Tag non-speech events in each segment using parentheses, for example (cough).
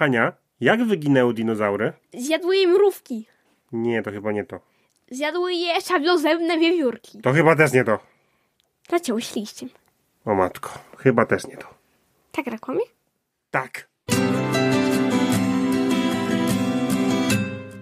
Hania, jak wyginęły dinozaury? Zjadły je mrówki. Nie, to chyba nie to. Zjadły je szablozębne wiewiórki. To chyba też nie to. Zacięły się liściem. O matko, chyba też nie to. Tak, reklamie? Tak.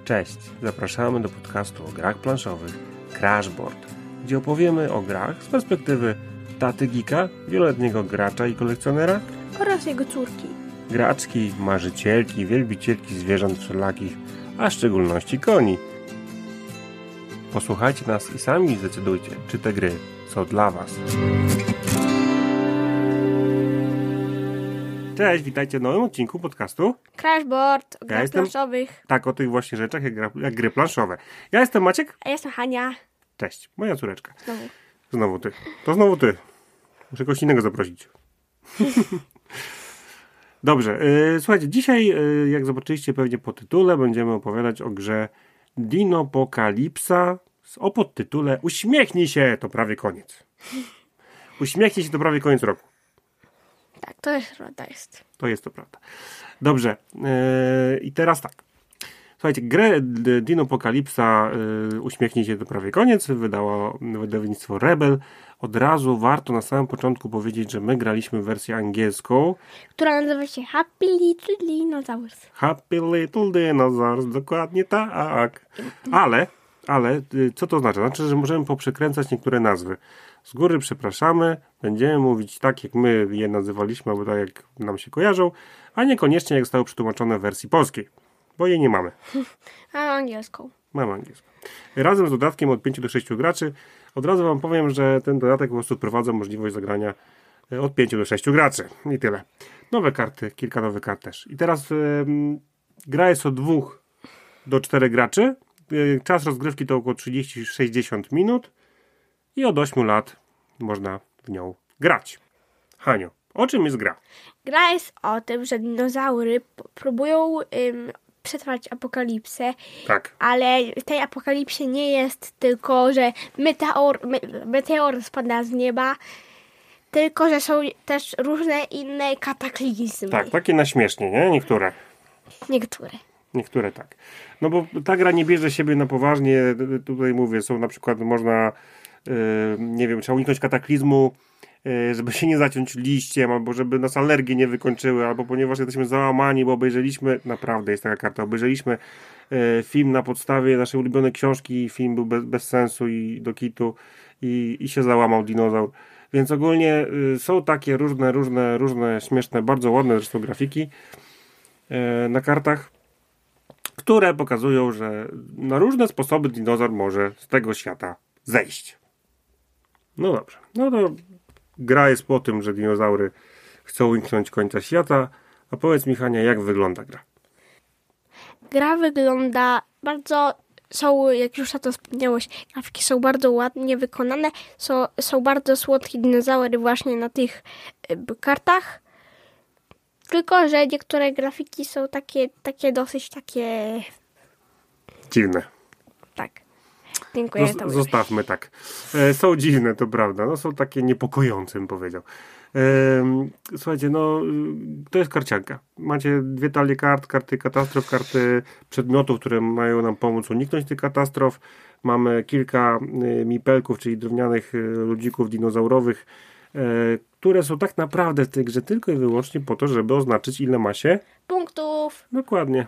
Cześć, zapraszamy do podcastu o grach planszowych Crashboard, gdzie opowiemy o grach z perspektywy taty Gika, wieloletniego gracza i kolekcjonera, Oraz jego córki. Graczki, marzycielki, wielbicielki zwierząt wszelakich, a w szczególności koni. Posłuchajcie nas i sami zdecydujcie, czy te gry są dla Was. Cześć, witajcie w nowym odcinku podcastu. Crashboard, o grach jestem- planszowych. Tak, o tych właśnie rzeczach jak, gra, jak gry planszowe. Ja jestem Maciek. A ja jestem Hania. Cześć, moja córeczka. Znowu. Znowu ty. To znowu ty. Muszę kogoś innego zaprosić. (laughs) Dobrze, yy, słuchajcie, dzisiaj, yy, jak zobaczyliście pewnie po tytule, będziemy opowiadać o grze Dinopokalipsa o podtytule Uśmiechnij się, to prawie koniec. Uśmiechnij się, to prawie koniec roku. Tak, to jest prawda jest. To jest to prawda. Dobrze, yy, i teraz tak. Słuchajcie, grę D- Dinopokalipsa yy, Uśmiechnij się, to prawie koniec wydało wydawnictwo Rebel. Od razu warto na samym początku powiedzieć, że my graliśmy wersję angielską. Która nazywa się Happy Little Dinosaurs. Happy Little Dinosaurs, dokładnie tak. Ale, ale, y, co to znaczy? Znaczy, że możemy poprzekręcać niektóre nazwy. Z góry przepraszamy, będziemy mówić tak, jak my je nazywaliśmy, albo tak, jak nam się kojarzą, a niekoniecznie jak zostały przetłumaczone w wersji polskiej, bo jej nie mamy. A angielską. Mam angielską. Razem z dodatkiem od 5 do 6 graczy. Od razu Wam powiem, że ten dodatek po prostu wprowadza możliwość zagrania e, od 5 do 6 graczy. I tyle. Nowe karty, kilka nowych kart też. I teraz ym, gra jest od 2 do 4 graczy. Y, Czas rozgrywki to około 30-60 minut. I od 8 lat można w nią grać. Haniu, o czym jest gra? Gra jest o tym, że dinozaury próbują ym, przetrwać apokalipsę, Tak. ale w tej apokalipsie nie jest tylko, że meteor, me, meteor spada z nieba, tylko, że są też różne inne kataklizmy. Tak, takie na śmiesznie, nie? Niektóre. Niektóre. Niektóre tak. No bo ta gra nie bierze siebie na poważnie. Tutaj mówię, są na przykład można, yy, nie wiem, trzeba uniknąć kataklizmu, żeby się nie zaciąć liściem, albo żeby nas alergie nie wykończyły, albo ponieważ jesteśmy załamani, bo obejrzeliśmy, naprawdę jest taka karta, obejrzeliśmy yy, film na podstawie naszej ulubionej książki, film był bez, bez sensu i do kitu i, i się załamał dinozaur. Więc ogólnie yy, są takie różne, różne, różne śmieszne, bardzo ładne zresztą grafiki na kartach które pokazują, że na różne sposoby dinozaur może z tego świata zejść. No dobrze. No to gra jest po tym, że dinozaury chcą uniknąć końca świata. A powiedz mi, Hania, jak wygląda gra? Gra wygląda bardzo. Są, jak już na to wspomniałeś, grafiki są bardzo ładnie wykonane. Są, są bardzo słodkie dinozaury właśnie na tych y, kartach. Tylko, że niektóre grafiki są takie, takie dosyć takie. Dziwne. Tak. Dziękuję. Zos- zostawmy tak. E, są dziwne, to prawda. No, są takie niepokojące, bym powiedział. Em, słuchajcie, no y, to jest karcianka. Macie dwie talie kart, karty katastrof, karty przedmiotów, które mają nam pomóc uniknąć tych katastrof. Mamy kilka y, mipelków, czyli drewnianych y, ludzików dinozaurowych, e, które są tak naprawdę w tej grze tylko i wyłącznie po to, żeby oznaczyć ile ma się Punktów. Dokładnie.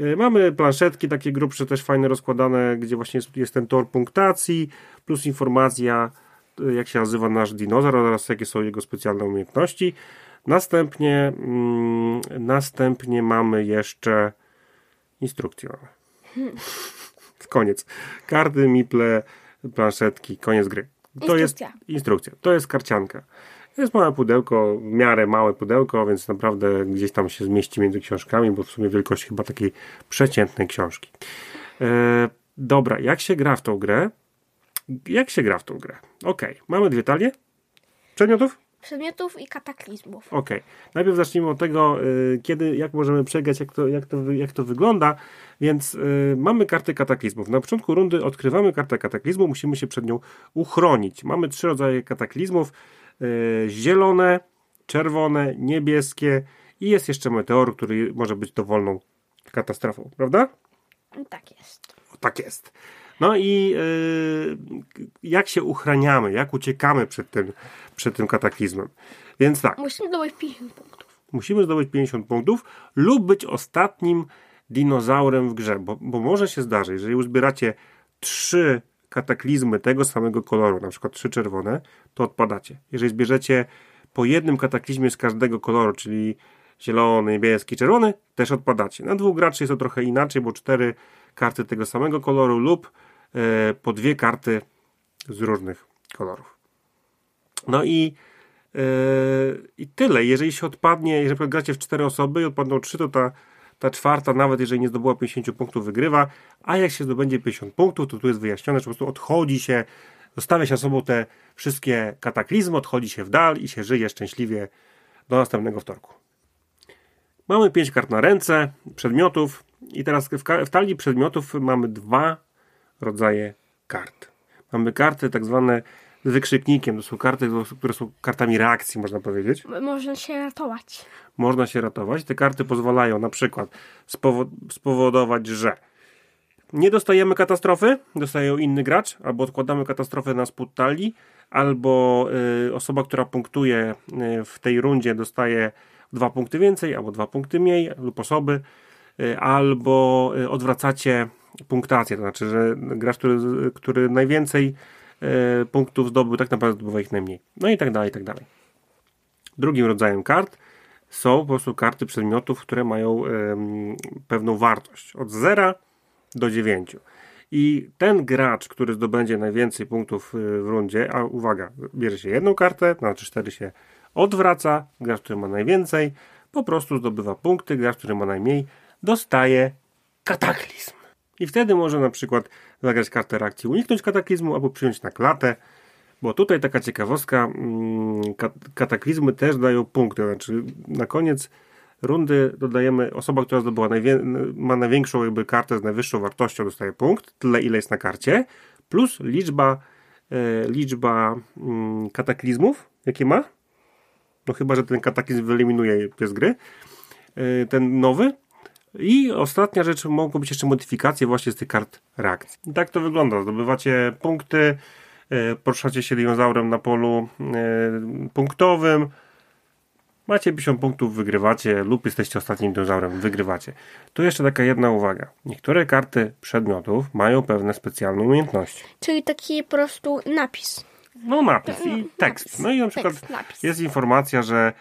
Y, Mamy planszetki takie grubsze, też fajne rozkładane, gdzie właśnie jest, jest ten tor punktacji, plus informacja, y, jak się nazywa nasz dinozaur oraz jakie są jego specjalne umiejętności. Następnie, mm, następnie mamy jeszcze instrukcję. Mamy. (laughs) Koniec. Karty, miple, planszetki, koniec gry. To jest Instrukcja. instrukcja. To jest karcianka. Jest małe pudełko, w miarę małe pudełko, więc naprawdę gdzieś tam się zmieści między książkami, bo w sumie wielkość chyba takiej przeciętnej książki. E, dobra, jak się gra w tą grę? Jak się gra w tą grę? Ok, mamy dwie talie przedmiotów? Przedmiotów i kataklizmów. Ok, najpierw zacznijmy od tego, y, kiedy, jak możemy przegrać, jak to, jak to, jak to wygląda. Więc y, mamy kartę kataklizmów. Na początku rundy odkrywamy kartę kataklizmu, musimy się przed nią uchronić. Mamy trzy rodzaje kataklizmów: zielone, czerwone, niebieskie I jest jeszcze meteor, który może być dowolną katastrofą, prawda? Tak jest. Tak jest. No i yy, jak się uchraniamy, jak uciekamy przed tym, przed tym kataklizmem. Więc tak, Musimy zdobyć 50 punktów. musimy zdobyć 50 punktów lub być ostatnim dinozaurem w grze, bo, bo może się zdarzyć, jeżeli uzbieracie trzy kataklizmy tego samego koloru, na przykład trzy czerwone, to odpadacie. Jeżeli zbierzecie po jednym kataklizmie z każdego koloru, czyli zielony, niebieski, czerwony, też odpadacie. Na dwóch graczy jest to trochę inaczej, bo cztery karty tego samego koloru lub e, po dwie karty z różnych kolorów. No i, e, i tyle. Jeżeli się odpadnie, jeżeli gracie w cztery osoby i odpadną trzy, to ta, ta czwarta, nawet jeżeli nie zdobyła 50 punktów, wygrywa, a jak się zdobędzie 50 punktów, to tu jest wyjaśnione, że po prostu odchodzi się, zostawia się sobą te wszystkie kataklizmy, odchodzi się w dal i się żyje szczęśliwie do następnego wtorku. Mamy 5 kart na ręce, przedmiotów i teraz w, w talii przedmiotów mamy dwa rodzaje kart. Mamy karty tak zwane z wykrzyknikiem, to są karty, które są kartami reakcji, można powiedzieć Można się ratować. można się ratować. Te karty pozwalają na przykład spowo- spowodować, że nie dostajemy katastrofy, dostaje inny gracz, albo odkładamy katastrofę na spód talii, albo y, osoba, która punktuje y, w tej rundzie dostaje dwa punkty więcej, albo dwa punkty mniej, lub osoby, y, albo y, odwracacie punktację, to znaczy, że gracz, który, który najwięcej punktów zdobył, tak naprawdę zdobywa ich najmniej. No i tak dalej, i tak dalej. Drugim rodzajem kart są po prostu karty przedmiotów, które mają pewną wartość od 0 do 9. I ten gracz, który zdobędzie najwięcej punktów y, w rundzie, a uwaga, bierze się jedną kartę, znaczy 4 się odwraca, gracz, który ma najwięcej, po prostu zdobywa punkty, gracz, który ma najmniej, dostaje kataklizm. I wtedy może na przykład zagrać kartę reakcji, uniknąć kataklizmu albo przyjąć na klatę, bo tutaj taka ciekawostka, mm, ka- kataklizmy też dają punkty. Znaczy na koniec rundy dodajemy osoba, która zdobyła najwię- ma największą jakby kartę z najwyższą wartością dostaje punkt, tyle ile jest na karcie, plus liczba, e, liczba mm, kataklizmów, jakie ma. No chyba, że ten kataklizm wyeliminuje je z gry. E, ten nowy. I ostatnia rzecz, mogą być jeszcze modyfikacje właśnie z tych kart reakcji. I tak to wygląda. Zdobywacie punkty, e, poruszacie się dinozaurem na polu e, punktowym, macie 50 punktów, wygrywacie, lub jesteście ostatnim dinozaurem, wygrywacie. Tu jeszcze taka jedna uwaga. Niektóre karty przedmiotów mają pewne specjalne umiejętności. Czyli taki po prostu napis. No napis No, i tekst. No i na przykład Tekst, jest informacja, że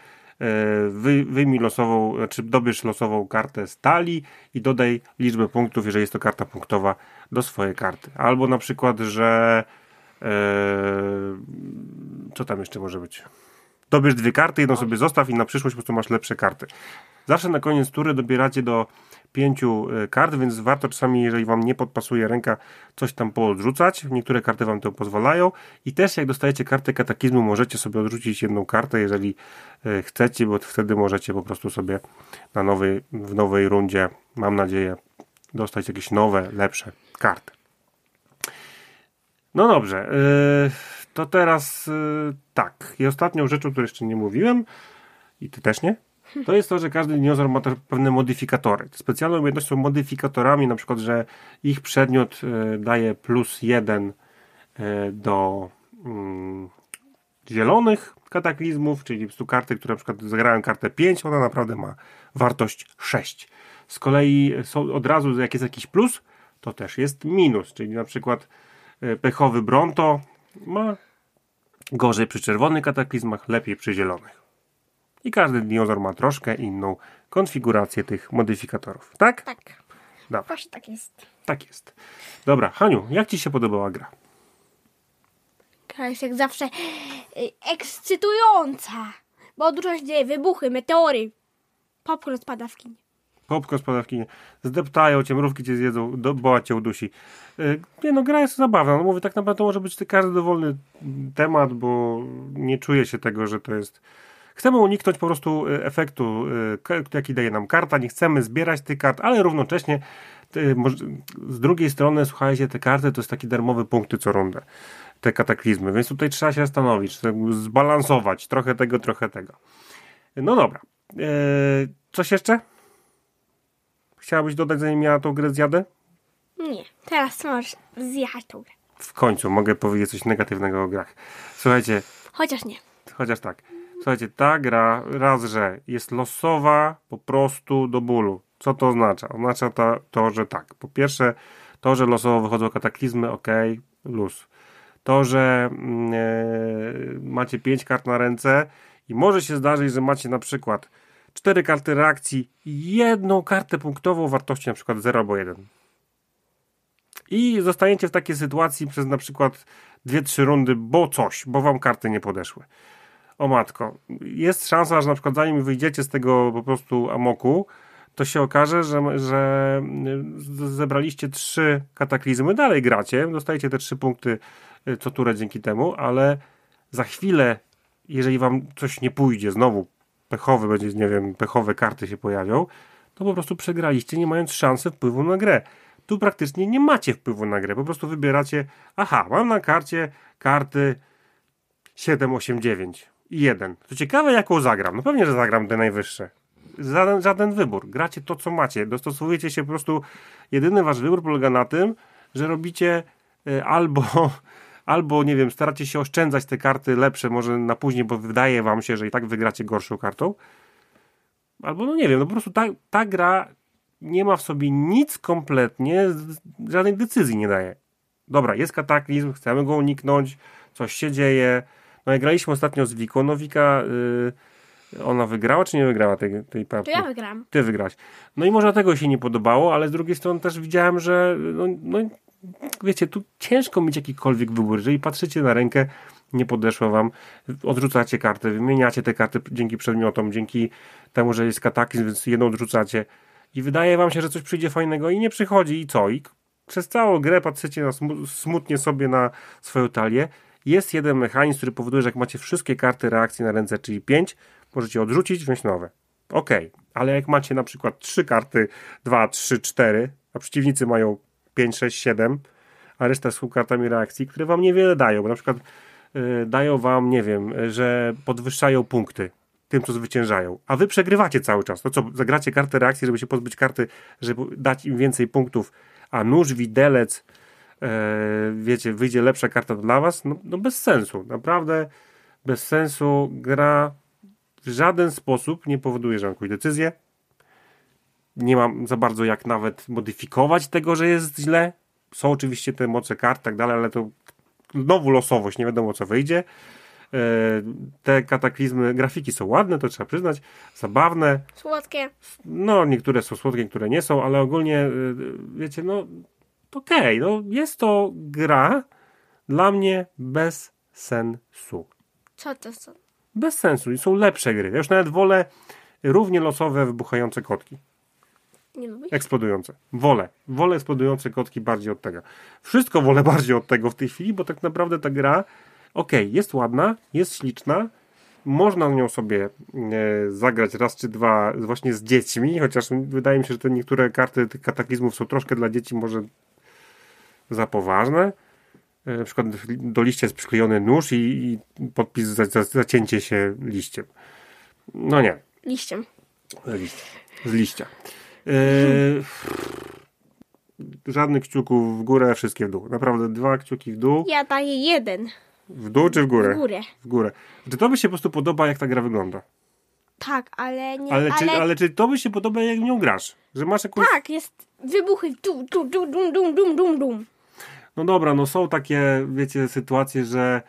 wy, wyjmij losową, czy dobierz losową kartę z talii i dodaj liczbę punktów, jeżeli jest to karta punktowa, do swojej karty. Albo na przykład, że e, co tam jeszcze może być? Dobierz dwie karty, jedną sobie zostaw i na przyszłość po prostu masz lepsze karty. Zawsze na koniec tury dobieracie do pięciu e, kart, więc warto czasami, jeżeli wam nie podpasuje ręka, coś tam poodrzucać. Niektóre karty wam to pozwalają. I też jak dostajecie kartę kataklizmu, możecie sobie odrzucić jedną kartę, jeżeli e, chcecie, bo wtedy możecie po prostu sobie na nowej, w nowej rundzie, mam nadzieję, dostać jakieś nowe, lepsze karty. No dobrze, yy, to teraz tak. I ostatnią rzeczą, o której jeszcze nie mówiłem, i ty też nie, to jest to, że każdy dinozaur ma też pewne modyfikatory. Te specjalne umiejętności są modyfikatorami, na przykład, że ich przedmiot yy, daje plus jeden yy, do mm, zielonych kataklizmów, czyli po prostu karty, które na przykład zagrają kartę 5, ona naprawdę ma wartość 6. Z kolei są od razu, jak jest jakiś plus, to też jest minus, czyli na przykład e, pechowy Bronto ma gorzej przy czerwonych kataklizmach, lepiej przy zielonych. I każdy dinozaur ma troszkę inną konfigurację tych modyfikatorów. Tak? Tak. Dobra, Właśnie tak jest. tak jest. Dobra, Haniu, jak Ci się podobała gra? Gra jest jak zawsze y, ekscytująca. Bo dużo się dzieje. Wybuchy, meteory. Popcorn spada w kinie. Popcorn spadawki zdeptają cię, mrówki cię zjedzą, do, boła cię udusi. Yy, nie no, gra jest zabawna. No mówię, tak naprawdę to może być każdy dowolny temat, bo nie czuję się tego, że to jest... Chcemy uniknąć po prostu y, efektu, y, jaki daje nam karta. Nie chcemy zbierać tych kart, ale równocześnie y, z drugiej strony, słuchajcie, te karty to jest taki darmowy punkty co rundę. Te kataklizmy, więc tutaj trzeba się zastanowić, zbalansować trochę tego, trochę tego. No dobra. coś jeszcze? Chciałabyś dodać, zanim ja tą grę zjadę? Nie, teraz możesz zjechać tą grę. W końcu mogę powiedzieć coś negatywnego o grach. Słuchajcie, Chociaż nie. chociaż tak. Słuchajcie, ta gra raz, że jest losowa po prostu do bólu. Co to oznacza? Oznacza to, to że tak. Po pierwsze, to, że losowo wychodzą kataklizmy, ok, luz. To, że mm, e, macie pięć kart na ręce i może się zdarzyć, że macie na przykład cztery karty reakcji i jedną kartę punktową wartości na przykład 0 albo 1. I zostaniecie w takiej sytuacji przez na przykład dwie, trzy rundy, bo coś, bo wam karty nie podeszły. O matko, jest szansa, że na przykład zanim wyjdziecie z tego po prostu amoku, to się okaże, że, że zebraliście trzy kataklizmy, dalej gracie, dostajecie te trzy punkty y, co turę dzięki temu, ale za chwilę, jeżeli wam coś nie pójdzie, znowu pechowy będzie, nie wiem, pechowe karty się pojawią, to po prostu przegraliście, nie mając szansy wpływu na grę. Tu praktycznie nie macie wpływu na grę, po prostu wybieracie, aha, mam na karcie karty 7, 8, 9 1. Co ciekawe, jaką zagram. No pewnie, że zagram te najwyższe. Żaden, żaden wybór. Gracie to, co macie. Dostosowujecie się po prostu. Jedyny wasz wybór polega na tym, że robicie y, albo, (laughs) albo, nie wiem, staracie się oszczędzać te karty lepsze, może na później, bo wydaje wam się, że i tak wygracie gorszą kartą. Albo, no nie wiem, no po prostu ta, ta gra nie ma w sobie nic kompletnie, żadnej decyzji nie daje. Dobra, jest kataklizm, chcemy go uniknąć, coś się dzieje. No jak graliśmy ostatnio z Wiką, no Wika, y, ona wygrała czy nie wygrała tej, tej To partii? ja wygram. Ty wygraś. No i może tego się nie podobało, ale z drugiej strony też widziałem, że no, no wiecie, tu ciężko mieć jakikolwiek wybór. Jeżeli patrzycie na rękę, nie podeszło wam, odrzucacie karty, wymieniacie te karty dzięki przedmiotom, dzięki temu, że jest kataklizm, więc jedną odrzucacie i wydaje wam się, że coś przyjdzie fajnego i nie przychodzi i co? I przez całą grę patrzycie na smu- smutnie sobie na swoją talię. Jest jeden mechanizm, który powoduje, że jak macie wszystkie karty reakcji na ręce, czyli 5, możecie odrzucić, wziąć nowe. Okej, ale jak macie na przykład 3 karty 2, 3, 4, a przeciwnicy mają 5, 6, 7, a reszta są kartami reakcji, które wam niewiele dają, bo na przykład y, dają wam, nie wiem, y, że podwyższają punkty tym, co zwyciężają, a wy przegrywacie cały czas. To co, zagracie kartę reakcji, żeby się pozbyć karty, żeby dać im więcej punktów, a nóż, widelec, wiecie, wyjdzie lepsza karta dla was, no, no bez sensu. Naprawdę bez sensu. Gra w żaden sposób nie powoduje, że mam jakąś decyzję. Nie mam za bardzo jak nawet modyfikować tego, że jest źle. Są oczywiście te moce kart, tak dalej, ale to znowu losowość, nie wiadomo co wyjdzie. E, Te kataklizmy, grafiki są ładne, to trzeba przyznać, zabawne. Słodkie. No, niektóre są słodkie, niektóre nie są, ale ogólnie, y, wiecie, no, okej, no, jest to gra dla mnie bez sensu. Co to są? Bez sensu. I są lepsze gry. Ja już nawet wolę równie losowe, wybuchające kotki. Nie lubię. Eksplodujące. Wolę. Wolę eksplodujące kotki bardziej od tego. Wszystko wolę bardziej od tego w tej chwili, bo tak naprawdę ta gra, okej, jest ładna, jest śliczna, można nią sobie e, zagrać raz czy dwa właśnie z dziećmi, chociaż wydaje mi się, że te niektóre karty tych kataklizmów są troszkę dla dzieci może za poważne. E, na przykład do liścia jest przyklejony nóż i, i podpis za, za zacięcie się liściem. No nie, Liściem. Liść. Z liścia. Yy, (laughs) żadnych kciuków w górę, wszystkie w dół. Naprawdę dwa kciuki w dół. Ja daję jeden. W dół czy w górę? W górę. W górę. Czy to by się po prostu podoba, jak ta gra wygląda? Tak, ale nie. Ale, Ale, Czy, ale czy to by się podoba, jak w nią grasz? Że masz jakąś... Tak, jest wybuchy. Dum, dum, dum, dum, dum, dum, dum. No dobra, no są takie, wiecie, sytuacje, że,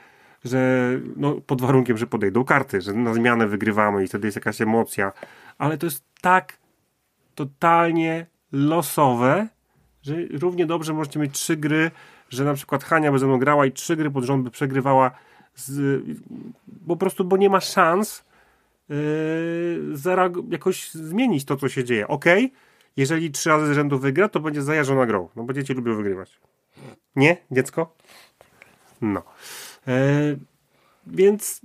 że no, pod warunkiem, że podejdą karty, że na zmianę wygrywamy i wtedy jest jakaś emocja. Ale to jest tak totalnie losowe, że równie dobrze możecie mieć trzy gry, że na przykład Hania by ze mną grała i trzy gry pod rząd by przegrywała z, po prostu, bo nie ma szans yy, jakoś zmienić to, co się dzieje. Ok, jeżeli trzy razy z rzędu wygra, to będzie zajarzona grą, no bo dzieci lubią wygrywać. Nie, dziecko? No. E, więc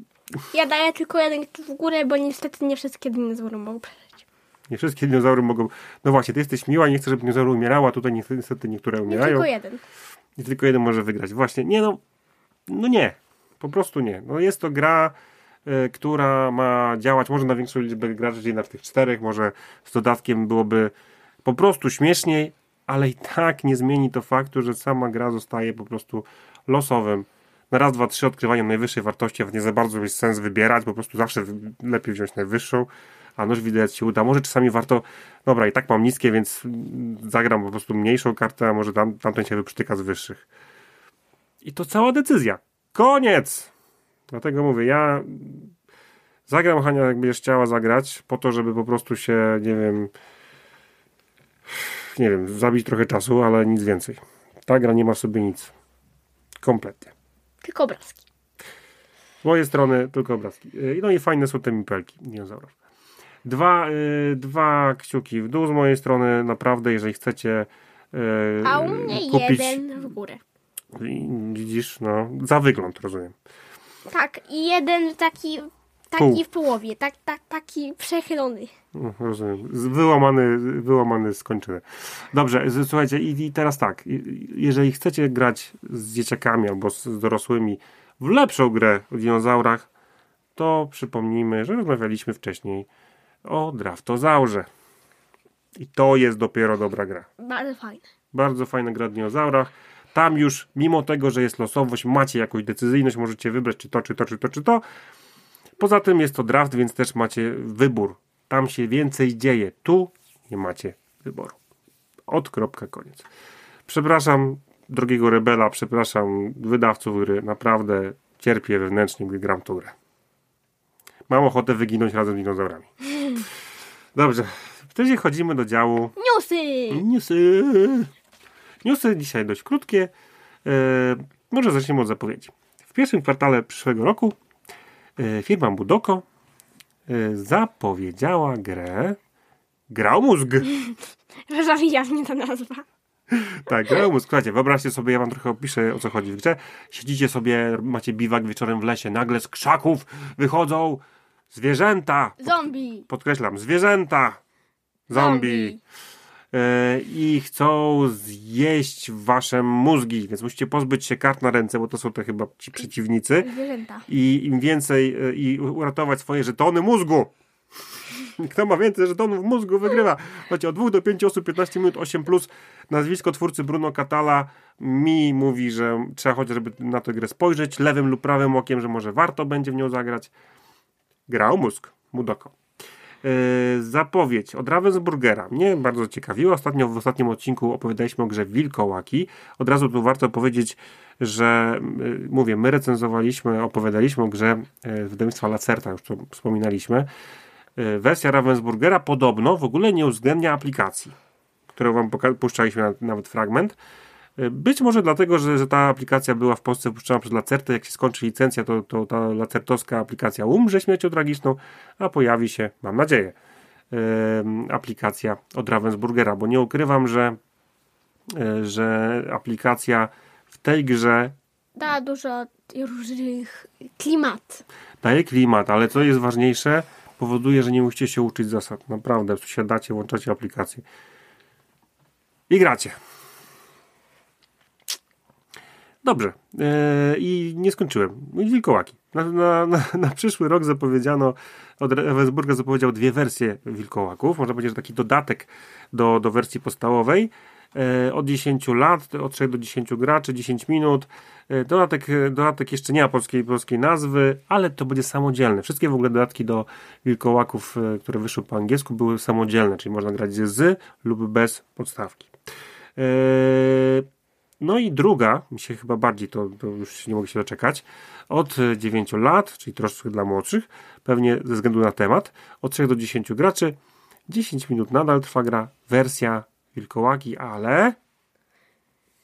Ja daję tylko jeden w górę, bo niestety nie wszystkie dinozaury mogą przeżyć. nie wszystkie dinozaury mogą. No właśnie, ty jesteś miła, nie chcę, żeby dinozaury umierały, a tutaj niestety, niektóre Nie umierają. tylko jeden. I tylko jeden może wygrać. Właśnie, nie no, no nie. Po prostu nie. No jest to gra y, która ma działać może na większą liczbę graczy, czyli na tych czterech, może z dodatkiem byłoby po prostu śmieszniej, ale i tak nie zmieni to faktu, że sama gra zostaje po prostu losowym. Na raz, dwa, trzy odkrywaniem najwyższej wartości, a nie za bardzo jest sens wybierać, po prostu zawsze lepiej wziąć najwyższą, a noż widać się uda. Może czasami warto, dobra, i tak mam niskie, więc zagram po prostu mniejszą kartę, a może tam, tamten się wyprztyka z wyższych. I to cała decyzja. Koniec! Dlatego mówię, ja zagram Hania, jak będziesz chciała zagrać, po to, żeby po prostu się, nie wiem, nie wiem, zabić trochę czasu, ale nic więcej. Ta gra nie ma w sobie nic. Kompletnie. Tylko obrazki. Z mojej strony tylko obrazki. Y, No i fajne są te mipelki dinozaurów. Dwa, y, dwa kciuki w dół z mojej strony, naprawdę, jeżeli chcecie y, A u mnie kupić... jeden w górę. Widzisz, no, za wygląd, rozumiem. Tak, i jeden taki. Taki w połowie, tak, tak, taki przechylony. No, Rozumiem. Wyłamany, wyłamany z kończyny. Dobrze, słuchajcie, i, i teraz tak. Jeżeli chcecie grać z dzieciakami albo z, dorosłymi w lepszą grę o dinozaurach, to przypomnijmy, że rozmawialiśmy wcześniej o Draftozaurze. I to jest dopiero dobra gra. Bardzo fajne. Bardzo fajna gra o dinozaurach. Tam już, mimo tego, że jest losowość, macie jakąś decyzyjność, możecie wybrać czy to, czy to, czy to, czy to. Poza tym jest to draft, więc też macie wybór. Tam się więcej dzieje. Tu nie macie wyboru. Od kropka koniec. Przepraszam drogiego Rebela, przepraszam wydawców gry. Naprawdę cierpię wewnętrznie, gdy gram tą grę. Mam ochotę wyginąć razem z dinozaurami. Dobrze. Wtedy chodzimy do działu Newsy! Newsy. Newsy dzisiaj dość krótkie. E, może zaczniemy od zapowiedzi. W pierwszym kwartale przyszłego roku firma Budoko e, zapowiedziała grę Grał mózg. (laughs) Zawija mnie ta nazwa. Tak, grał mózg. Słuchajcie, wyobraźcie sobie, ja wam trochę opiszę o co chodzi w grze. Siedzicie sobie, macie biwak wieczorem w lesie, nagle z krzaków wychodzą zwierzęta. Zombie! Podkreślam, zwierzęta. Zombie. E, i chcą zjeść wasze mózgi, więc musicie pozbyć się kart na ręce, bo to są te chyba ci przeciwnicy Zwierzęta. i im więcej e, i uratować swoje żetony mózgu. (laughs) Kto ma więcej żetonów mózgu wygrywa. Słuchajcie, od 2 do 5 osób 15 minut 8 plus. Nazwisko twórcy Bruno Catala mi mówi, że trzeba chociażby na tę grę spojrzeć lewym lub prawym okiem, że może warto będzie w nią zagrać. Grał mózg. Mudoko. Yy, zapowiedź od Ravensburgera. Mnie bardzo ciekawiła. Ostatnio w ostatnim odcinku opowiadaliśmy o grze Wilkołaki. Od razu tu warto powiedzieć, że yy, mówię, my recenzowaliśmy, opowiadaliśmy o grze yy, wydawnictwa Lacerta, już to wspominaliśmy. Wersja Ravensburgera podobno w ogóle nie uwzględnia aplikacji, którą wam puszczaliśmy na, nawet fragment. Być może dlatego, że, że ta aplikacja była w Polsce puszczana przez Lacertę. Jak się skończy licencja, to, to ta lacertowska aplikacja umrze śmiercią tragiczną, a pojawi się, mam nadzieję, aplikacja od Ravensburgera, bo nie ukrywam, że, e, że aplikacja w tej grze Da dużo różnych klimat. daje klimat, ale co jest ważniejsze, powoduje, że nie musicie się uczyć zasad. Naprawdę, siadacie, włączacie aplikację i gracie. Dobrze. E, I nie skończyłem. I Wilkołaki. Na, na, na, na przyszły rok zapowiedziano, od Ravensburga zapowiedział dwie wersje Wilkołaków. Można powiedzieć, że taki dodatek do, do wersji podstawowej. E, od 10 lat, od 3 do 10 graczy, 10 minut. E, dodatek, dodatek jeszcze nie ma polskiej, polskiej nazwy, ale to będzie samodzielne. Wszystkie w ogóle dodatki do Wilkołaków, które wyszły po angielsku, były samodzielne, czyli można grać z lub bez podstawki. E, no i druga, mi się chyba bardziej, to, to już nie mogę się doczekać, od 9 lat, czyli troszkę dla młodszych, pewnie ze względu na temat, od 3 do 10 graczy, 10 minut nadal trwa gra, wersja Wilkołaki, ale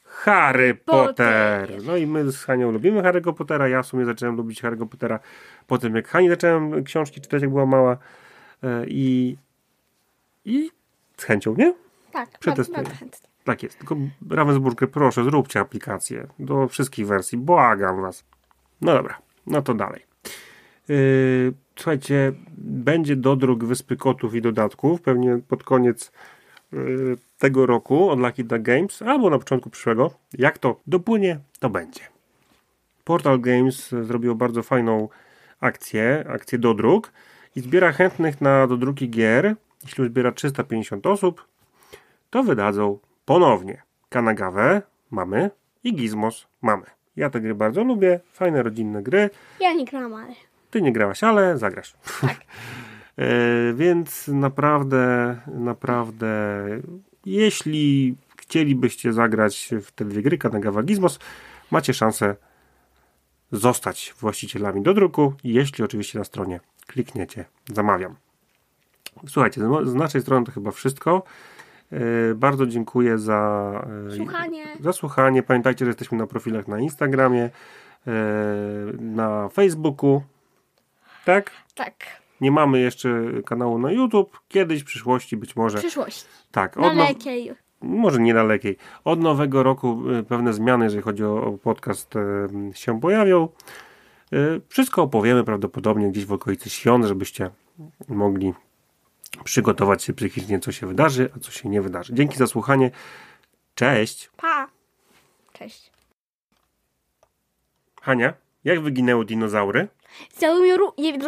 Harry Potter. Potter. No i my z Hanią lubimy Harry'ego Pottera, ja w sumie zacząłem lubić Harry'ego Pottera po tym, jak Hani zacząłem książki czytać, jak była mała e, i i z chęcią, nie? Tak, Przetestuję. bardzo chętnie. Tak jest. Tylko Ravensburger, proszę, zróbcie aplikację do wszystkich wersji. Błagam was. No dobra, no to dalej. Yy, słuchajcie, będzie dodruk Wyspy Kotów i dodatków, pewnie pod koniec yy, tego roku od Lucky Duck Games, albo na początku przyszłego. Jak to dopłynie, to będzie. Portal Games zrobiło bardzo fajną akcję, akcję dodruk i zbiera chętnych na dodruki gier. Jeśli zbiera 350 osób, to wydadzą ponownie Kanagawę mamy i Gizmos mamy. Ja te gry bardzo lubię, fajne rodzinne gry. Ja nie gram, ale... Ty nie grałaś, ale zagrasz. (laughs) e, więc naprawdę, naprawdę, jeśli chcielibyście zagrać w te dwie gry, Kanagawa Gizmos, macie szansę zostać właścicielami do druku, jeśli oczywiście na stronie klikniecie zamawiam. Słuchajcie, z naszej strony to chyba wszystko. E, Bardzo dziękuję za e, Słuchanie. za słuchanie. Pamiętajcie, że jesteśmy na profilach na Instagramie, e, na Facebooku. Tak? Tak. Nie mamy jeszcze kanału na YouTube. Kiedyś w przyszłości być może. Przyszłość. Tak, od now- Dalekiej. może niedalekiej. Od nowego roku pewne zmiany, jeżeli chodzi o, podcast, się pojawią. Wszystko opowiemy prawdopodobnie gdzieś w okolicy świąt, żebyście mogli przygotować się psychicznie, co się wydarzy, a co się nie wydarzy. Dzięki za słuchanie. Cześć. Pa. Cześć. Hania, jak wyginęły dinozaury? Cały mi ru... nie- (laughs)